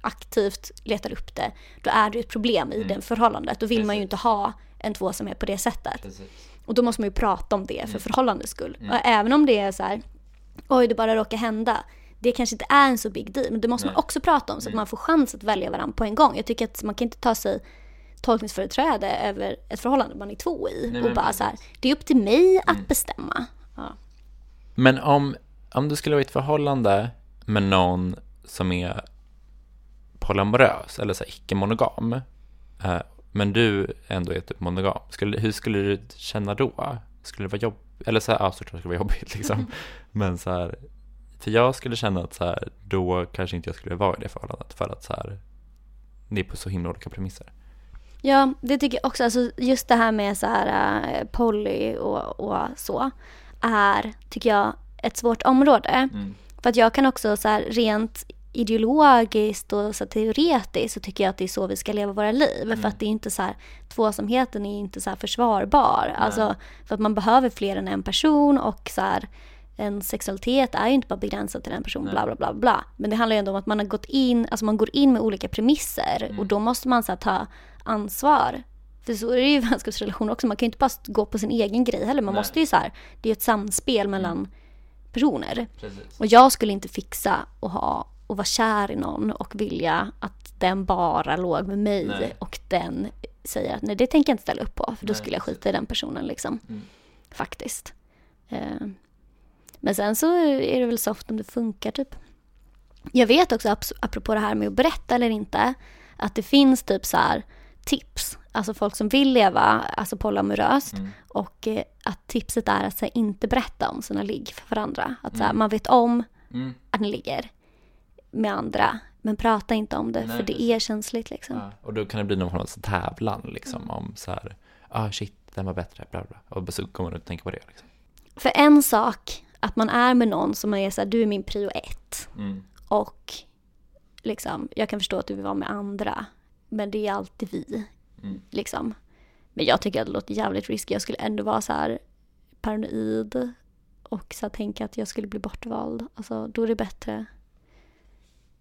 aktivt letar upp det, då är det ju ett problem i det förhållandet. Då vill man ju inte ha en tvåsamhet på det sättet. Och då måste man ju prata om det för förhållandets skull. Och även om det är så här, oj det bara råkar hända. Det kanske inte är en så big deal, men det måste man också prata om så att man får chans att välja varandra på en gång. Jag tycker att man kan inte ta sig tolkningsföreträde över ett förhållande man är två i och bara så här, det är upp till mig att bestämma. Ja. Men om, om du skulle vara i ett förhållande med någon som är polyamorös eller så icke-monogam, eh, men du ändå är typ monogam, skulle, hur skulle du känna då? Skulle det vara jobbigt? Eller så här, ja såklart skulle det vara jobbigt <laughs> liksom. <laughs> Men så här, för jag skulle känna att så här, då kanske inte jag skulle vara i det förhållandet för att så här, det är på så himla olika premisser. Ja, det tycker jag också. Alltså just det här med så här eh, poly och, och så är, tycker jag, ett svårt område. För att jag kan också så här rent ideologiskt och så teoretiskt så tycker jag att det är så vi ska leva våra liv. För att det är inte så här, tvåsamheten är inte så försvarbar. Alltså för att man behöver fler än en person och så här en sexualitet är ju inte bara begränsad till en person, bla bla bla bla. Men det handlar ju ändå om att man har gått in, alltså man går in med olika premisser och då måste man så här, ta ansvar. För så är det ju <laughs> i vänskapsrelationer också, man kan ju inte bara gå på sin egen grej heller. Man måste ju så här, det är ju ett samspel mellan personer. Och jag skulle inte fixa att ha och vara kär i någon och vilja att den bara låg med mig Nej. och den säger att nej det tänker jag inte ställa upp på för då skulle jag skita i den personen liksom. Faktiskt. Eh, Men sen så är det väl soft om det funkar typ. Jag vet också ap- apropå det här med att berätta eller inte att det finns typ så här tips. Alltså folk som vill leva alltså polyamoröst och eh, att tipset är att så här, inte berätta om sina ligg för varandra. Att så här, man vet om att ni ligger med andra men prata inte om det Nej, för det är känsligt liksom. Ja, och då kan det bli någon form av tävlan liksom om så här, ah shit, den var bättre, bla bla. Och så kommer man att tänka på det liksom. För en sak, att man är med någon som är så här, du är min prio ett. Mm. Och liksom, jag kan förstå att du vill vara med andra. Men det är alltid vi. Mm. Liksom. Men jag tycker att det låter jävligt risky. Jag skulle ändå vara så här paranoid. Och så här, tänka att jag skulle bli bortvald. Alltså, då är det bättre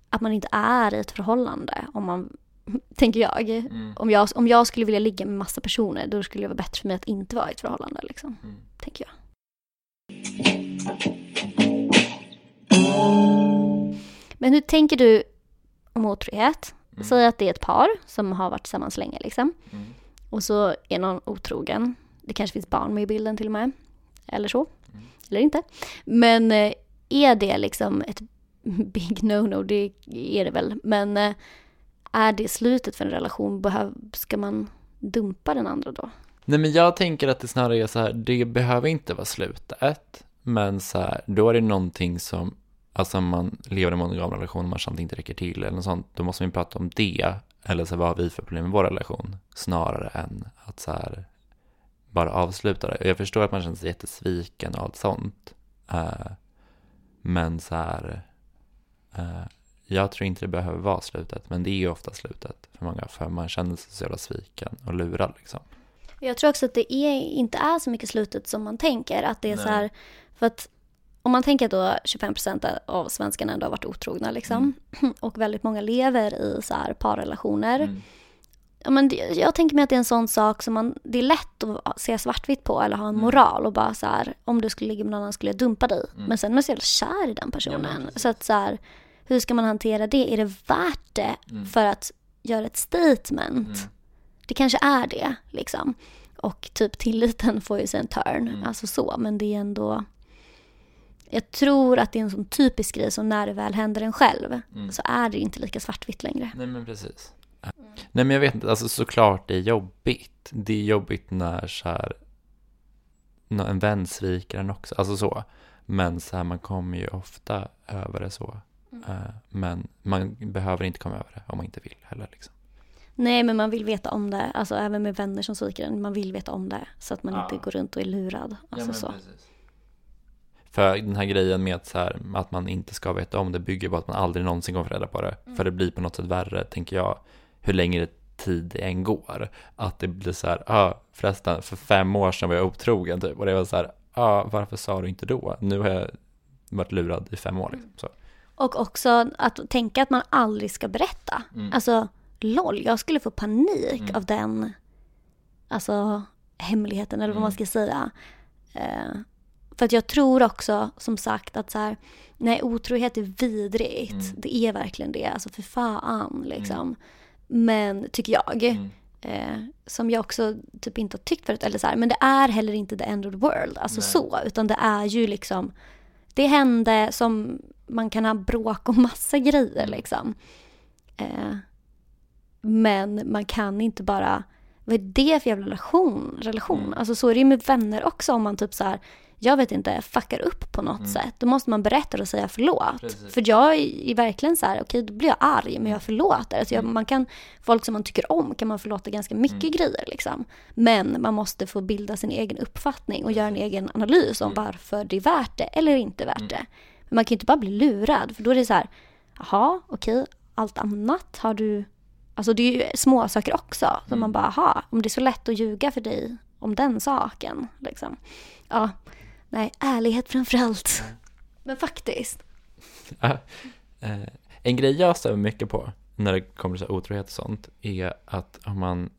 att man inte är i ett förhållande. Om man, <laughs> tänker jag. Mm. Om jag. Om jag skulle vilja ligga med massa personer. Då skulle det vara bättre för mig att inte vara i ett förhållande. Liksom. Mm. Tänker jag. Men hur tänker du om otrohet? Säg att det är ett par som har varit tillsammans länge liksom. Mm. Och så är någon otrogen. Det kanske finns barn med i bilden till och med. Eller så. Eller inte. Men eh, är det liksom ett <laughs> big no-no? Det är det väl. Men eh, är det slutet för en relation? Behöv, ska man dumpa den andra då? Nej men jag tänker att det snarare är så här, det behöver inte vara slutet, men så här, då är det någonting som, alltså om man lever i en monogam relation och man känner att det inte räcker till eller något sånt, då måste man ju prata om det Eller så vad har vi för problem med vår relation? Snarare än att så här bara avsluta det. Jag förstår att man känner sig jättesviken och allt sånt. Uh, men så här, uh, jag tror inte det behöver vara slutet, men det är ju ofta slutet för många, för man känner sig så jävla sviken och lurad liksom. Jag tror också att det är, inte är så mycket slutet som man tänker. Att det är Nej. så här, för att om man tänker då 25% av svenskarna ändå har varit otrogna liksom. Mm. <clears throat> Och väldigt många lever i så här parrelationer. Mm. Ja, men jag tänker mig att det är en sån sak som man, det är lätt att se svartvitt på eller ha en mm. moral och bara så här, om du skulle ligga med någon annan skulle jag dumpa dig. Mm. Men sen är man så jävla kär i den personen. Ja, så att så här, hur ska man hantera det? Är det värt det mm. för att göra ett statement? Det kanske är det liksom. Och typ tilliten får ju sig en turn, mm. alltså så. Men det är ändå jag tror att det är en sån typisk grej som när det väl händer en själv mm. så är det inte lika svartvitt längre. Nej men precis. Mm. Nej men jag vet inte, alltså såklart det är jobbigt. Det är jobbigt när så här, en vän sviker en också, alltså så. Men så här, man kommer ju ofta över det så. Mm. Uh, men man behöver inte komma över det om man inte vill heller liksom. Nej, men man vill veta om det. Alltså även med vänner som sviker en. Man vill veta om det. Så att man ja. inte går runt och är lurad. Alltså, ja, så. Precis. För den här grejen med att, så här, att man inte ska veta om det bygger på att man aldrig någonsin kommer få reda på det. Mm. För det blir på något sätt värre, tänker jag, hur längre tid det än går. Att det blir så här, ja ah, förresten, för fem år sedan var jag otrogen typ. Och det var så här, ja ah, varför sa du inte då? Nu har jag varit lurad i fem år. Liksom. Så. Och också att tänka att man aldrig ska berätta. Mm. Alltså, LOL, jag skulle få panik mm. av den, alltså hemligheten eller vad man mm. ska säga. Eh, för att jag tror också, som sagt, att så här, nej, otrohet är vidrigt. Mm. Det är verkligen det. Alltså för fan liksom. Mm. Men, tycker jag. Mm. Eh, som jag också typ inte har tyckt förut. Eller så här, men det är heller inte the end of the world. Alltså nej. så. Utan det är ju liksom. Det hände som man kan ha bråk och massa grejer mm. liksom. Eh, men man kan inte bara vad är det för jävla relation? relation? Mm. Alltså så är det ju med vänner också om man typ så här, jag vet inte, fuckar upp på något mm. sätt. Då måste man berätta och säga förlåt. Precis. För jag är verkligen så här, okej okay, då blir jag arg men jag mm. förlåter. Alltså jag, mm. man kan, folk som man tycker om kan man förlåta ganska mycket mm. grejer liksom. Men man måste få bilda sin egen uppfattning och göra en egen analys om mm. varför det är värt det eller inte värt det. Men man kan ju inte bara bli lurad för då är det så här, jaha okej, okay, allt annat har du Alltså det är ju små saker också. Mm. Som man bara, aha, om det är så lätt att ljuga för dig om den saken. Liksom. Ja, nej, ärlighet framförallt. Mm. Men faktiskt. Eh, en grej jag stämmer mycket på när det kommer till otrohet och sånt är att om man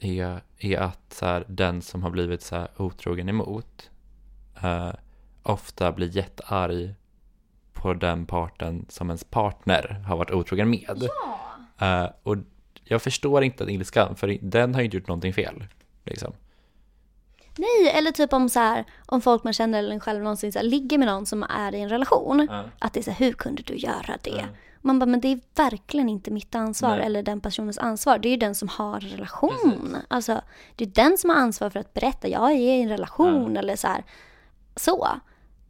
är, är att så här, den som har blivit så här otrogen emot eh, ofta blir jättearg på den parten som ens partner har varit otrogen med. Ja. Uh, och jag förstår inte att ilskan, för den har ju inte gjort någonting fel. Liksom. Nej, eller typ om så här, om folk man känner eller en själv någonsin så här, ligger med någon som är i en relation. Uh. Att det är så här, hur kunde du göra det? Uh. Man bara, men det är verkligen inte mitt ansvar Nej. eller den personens ansvar. Det är ju den som har en relation. Precis. Alltså, det är den som har ansvar för att berätta, jag är i en relation eller så här. Så.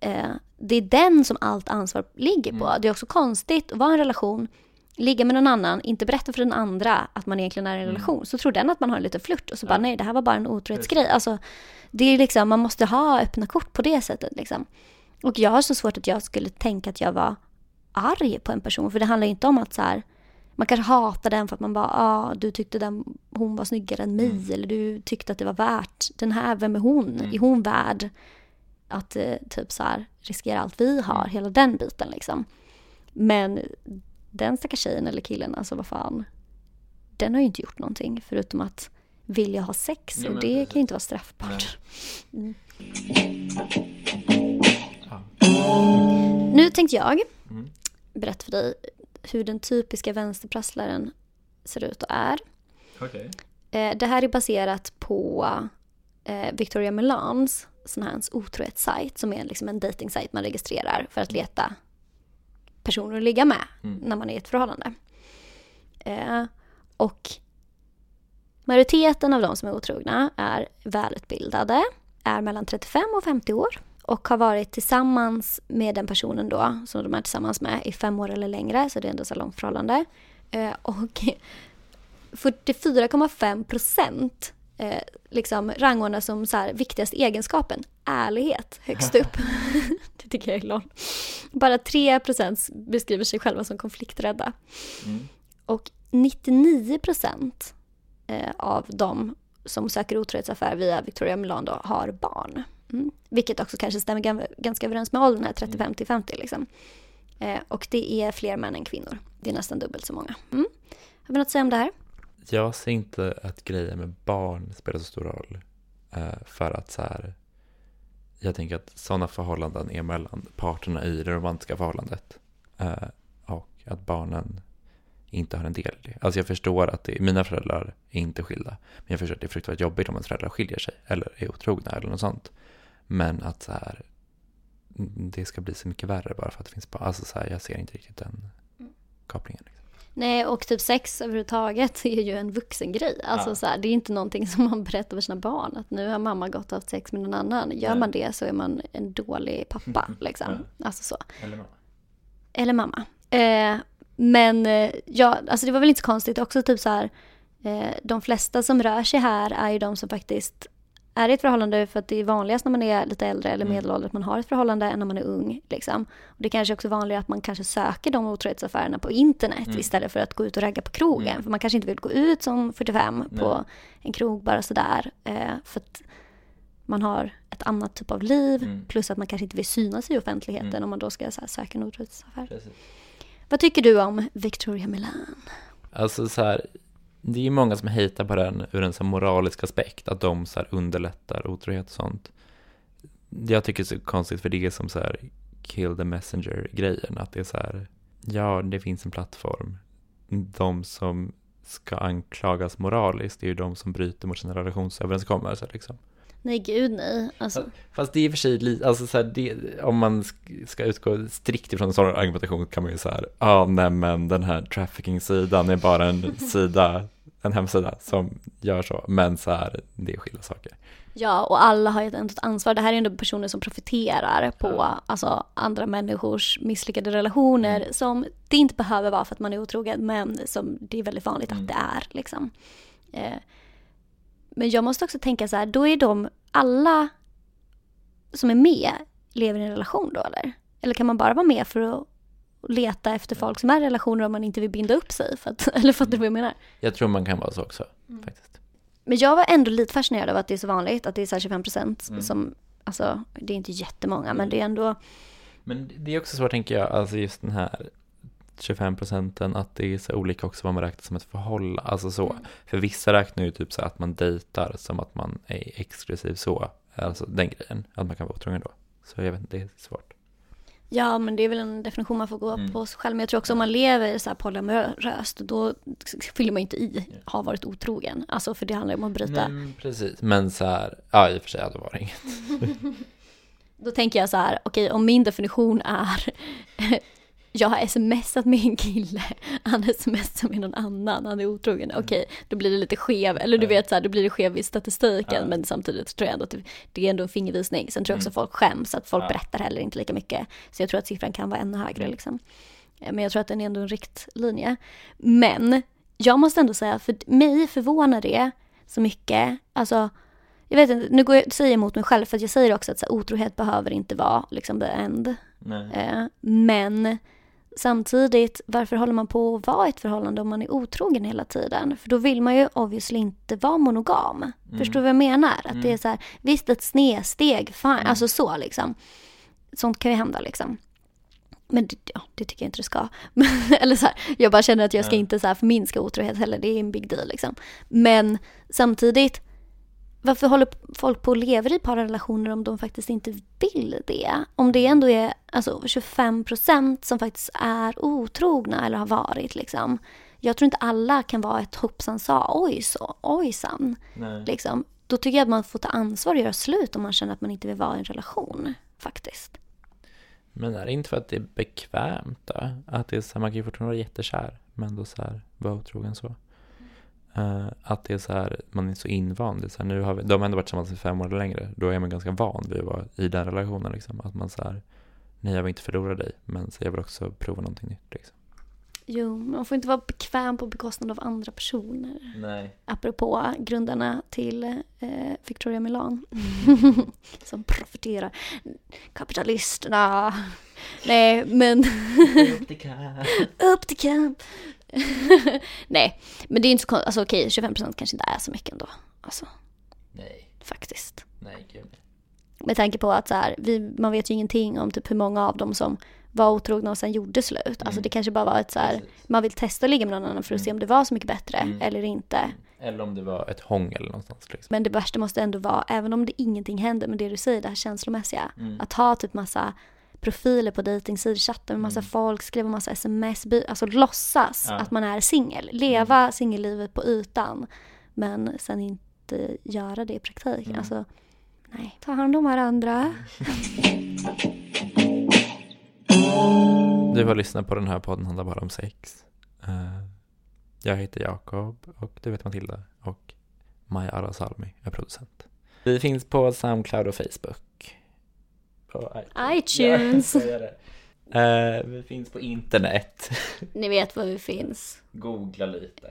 Eh, det är den som allt ansvar ligger på. Mm. Det är också konstigt att vara i en relation ligga med någon annan, inte berätta för den andra att man egentligen är i en mm. relation, så tror den att man har en liten flört och så ja. bara nej, det här var bara en otrohetsgrej. Alltså, det är liksom, man måste ha öppna kort på det sättet liksom. Och jag har så svårt att jag skulle tänka att jag var arg på en person, för det handlar inte om att så här, man kanske hatar den för att man bara, ah, du tyckte den, hon var snyggare än mig, mm. eller du tyckte att det var värt, den här, vem är hon? Mm. Är hon värd att eh, typ så här, riskera allt vi har, mm. hela den biten liksom. Men den stackars tjejen eller killen, alltså vad fan. Den har ju inte gjort någonting förutom att vilja ha sex ja, och det precis. kan ju inte vara straffbart. Mm. Ja. Nu tänkte jag mm. berätta för dig hur den typiska vänsterprasslaren ser ut och är. Okay. Eh, det här är baserat på eh, Victoria Melans sån här otrohetssajt som är liksom en dating man registrerar för att leta personer att ligga med mm. när man är i ett förhållande. Eh, och majoriteten av de som är otrogna är välutbildade, är mellan 35 och 50 år och har varit tillsammans med den personen då som de är tillsammans med i fem år eller längre, så det är ändå så långt förhållande. Eh, och <laughs> 44,5 procent eh, liksom rangordnas som så här, viktigaste egenskapen, ärlighet, högst upp. <laughs> <laughs> det tycker jag är lol. Bara 3 procent beskriver sig själva som konflikträdda. Mm. Och 99 procent eh, av de som söker otrohetsaffär via Victoria Milan då, har barn. Mm. Vilket också kanske stämmer gan- ganska överens med åldern här, 35 till 50 liksom. Eh, och det är fler män än kvinnor. Det är nästan dubbelt så många. Mm. Har vi något att säga om det här? Jag ser inte att grejer med barn spelar så stor roll. eh, För att så här, jag tänker att sådana förhållanden är mellan parterna i det romantiska förhållandet. Eh, Och att barnen inte har en del i det. Alltså jag förstår att det, mina föräldrar är inte skilda. Men jag förstår att det är fruktansvärt jobbigt om ens föräldrar skiljer sig. Eller är otrogna eller något sånt. Men att så här, mm, det ska bli så mycket värre bara för att det finns barn. Alltså så här, jag ser inte riktigt den kopplingen. Nej, och typ sex överhuvudtaget <laughs> är ju en vuxengrej. Alltså Ja. så här, det är inte någonting som man berättar för sina barn. Att nu har mamma gått och haft sex med någon annan. Gör Nej. man det så är man en dålig pappa. <laughs> Liksom. Alltså så. Eller mamma. Eller mamma. Eh, men eh, ja, alltså det var väl inte så konstigt också typ så här. Eh, de flesta som rör sig här är ju de som faktiskt är i ett förhållande för att det är vanligast när man är lite äldre eller Mm. medelålders att man har ett förhållande än när man är ung. Liksom. Och det är kanske också vanligare att man kanske söker de otrohetsaffärerna på internet Mm. istället för att gå ut och ragga på krogen. Mm. För man kanske inte vill gå ut som 45 på Nej. en krog bara sådär. Eh, för att man har ett annat typ av liv Mm. plus att man kanske inte vill synas i offentligheten Mm. om man då ska så här, söka en otrohetsaffär. Precis. Vad tycker du om Victoria Milan? Alltså så här, det är ju många som hatar på den ur en så moralisk aspekt, att de så här underlättar otrohet och sånt. Jag tycker det är så konstigt för det är som så här kill the messenger-grejen, att det är så här, ja, det finns en plattform. De som ska anklagas moraliskt är ju de som bryter mot sina relationsöverenskommelser liksom. Nej, gud nej. Alltså, Fast det är i och för sig alltså så här, det, om man sk- ska utgå strikt ifrån en sån argumentation kan man ju så här, ja ah, nej men den här trafficking-sidan är bara en <laughs> sida, en hemsida som gör så, men så här, det är skilda saker. ja, och alla har ju ändå ett ansvar. Det här är ändå personer som profiterar på alltså, andra människors misslyckade relationer Mm. som det inte behöver vara för att man är otrogen, men som det är väldigt vanligt Mm. att det är. Liksom. Eh, men jag måste också tänka så här, då är de alla som är med lever i en relation då eller? Eller kan man bara vara med för att leta efter folk som är i relationer om man inte vill binda upp sig? För att, <laughs> eller fattar du vad jag menar? Jag tror man kan vara så också, faktiskt. Men jag var ändå lite fascinerad av att det är så vanligt, att det är så här 25 procent Mm. som, alltså det är inte jättemånga, men det är ändå, Men det är också så tänker jag, alltså just den här 25 procenten, att det är så olika också vad man räknar som ett förhållande, alltså så. För vissa räknar ju typ så att man dejtar som att man är exklusiv så, alltså den grejen, att man kan vara otrogen då. Så jag vet inte, det är svårt. ja men det är väl en definition man får gå Mm. på sig själv. Men jag tror också om man lever så här polyamoröst, då fyller man inte i, har varit otrogen. Alltså för det handlar ju om att bryta. Men, precis, men så här, ja i och för sig, ja, det var det inget. <laughs> Då tänker jag så här, okej om min definition är jag har smsat med en kille, han smsar med någon annan, han är otrogen. Okej, då blir det lite skev, eller du Mm. Vet så här, då blir det skev i statistiken, Ja. men samtidigt tror jag ändå att det, är ändå en fingervisning. Sen tror jag också folk skäms, att folk Ja. berättar heller inte lika mycket. Så jag tror att siffran kan vara ännu högre Mm. liksom. Eh, Men jag tror att den är ändå en riktlinje. Men jag måste ändå säga, för mig förvånar det så mycket, alltså jag vet inte, nu går jag, säger jag emot mig själv för att jag säger också att så här, otrohet behöver inte vara liksom the end. Eh, men samtidigt, varför håller man på att vara i ett förhållande om man är otrogen hela tiden? För då vill man ju obviously inte vara monogam. Förstår du vad jag menar? Att det är så här, visst ett snedsteg, fine, alltså så liksom. Sånt kan ju hända liksom. Men det, ja, det tycker jag inte det ska. <laughs> Eller så här, jag bara känner att jag ska inte så här förminska otrohet heller, det är en big deal liksom. Men samtidigt, varför håller folk på och lever i parrelationer om de faktiskt inte vill det? Om det ändå är alltså, 25 procent som faktiskt är otrogna eller har varit liksom. Jag tror inte alla kan vara ett hoppsan sa, oj så, ojsan. Liksom. Då tycker jag att man får ta ansvar och göra slut om man känner att man inte vill vara i en relation. Faktiskt. Men är det inte för att det är bekvämt då? Att det är så här, man kan ju fortfarande vara jättekär, men då så här, vara otrogen så. Eh, att det är så här, man är så invand. Det så här, nu har vi, de har ändå varit tillsammans i fem år eller längre. Då är man ganska van vid att vara i den relationen. Liksom. Att man så här, nej jag vill inte förlora dig, men så jag vill också prova någonting nytt. Liksom. Jo, man får inte vara bekväm på bekostnad av andra personer. Nej. Apropå grundarna till eh, Victoria Milan. <laughs> som profiterar. Kapitalisterna. Nej, men upp till kamp. <laughs> <laughs> Nej, men det är inte så konstigt. Alltså okej, 25% kanske inte är så mycket ändå. Alltså, Nej, faktiskt. nej gud. Med tanke på att så här, vi, man vet ju ingenting om typ hur många av dem som var otrogna och sen gjorde slut. Alltså det kanske bara var ett så här, man vill testa att ligga med någon annan för att se om det var så mycket bättre Mm. eller inte. Eller om det var ett hångel någonstans liksom. Men det värsta måste ändå vara, även om det ingenting händer med det du säger, det här känslomässiga. Mm. Att ha typ massa profiler på dejtingsidor, chatta med massa folk, skriva massa sms, by- alltså låtsas Mm. Ja. att man är singel. Leva singellivet på ytan. Men sen inte göra det i praktiken. Mm. Alltså, nej. Ta hand om varandra. <laughs> Du har lyssnat på den här podden handlar bara om sex. Eh, jag heter Jakob och du vet Matilda och Maja Arasalmi är producent. Vi finns på Soundcloud och Facebook. På iTunes. Ja. Eh, vi finns på internet. <laughs> Ni vet var vi finns. Googla lite.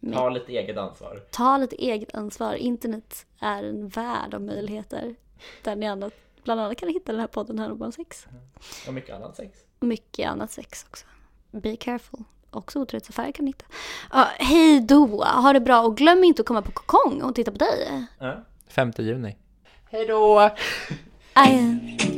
Men- Ta lite eget ansvar. Ta lite eget ansvar. Internet är en värld av möjligheter. Där ni annat, bland annat kan ni hitta den här podden här om sex. Och mycket annat sex. Mycket annat sex också. Be careful. Också otrohetsaffärer kan ni hitta. Ja, hej då! Ha det bra och glöm inte att komma på Kokong och titta på dig. Ja. 5 juni. Hej då! <laughs> I am.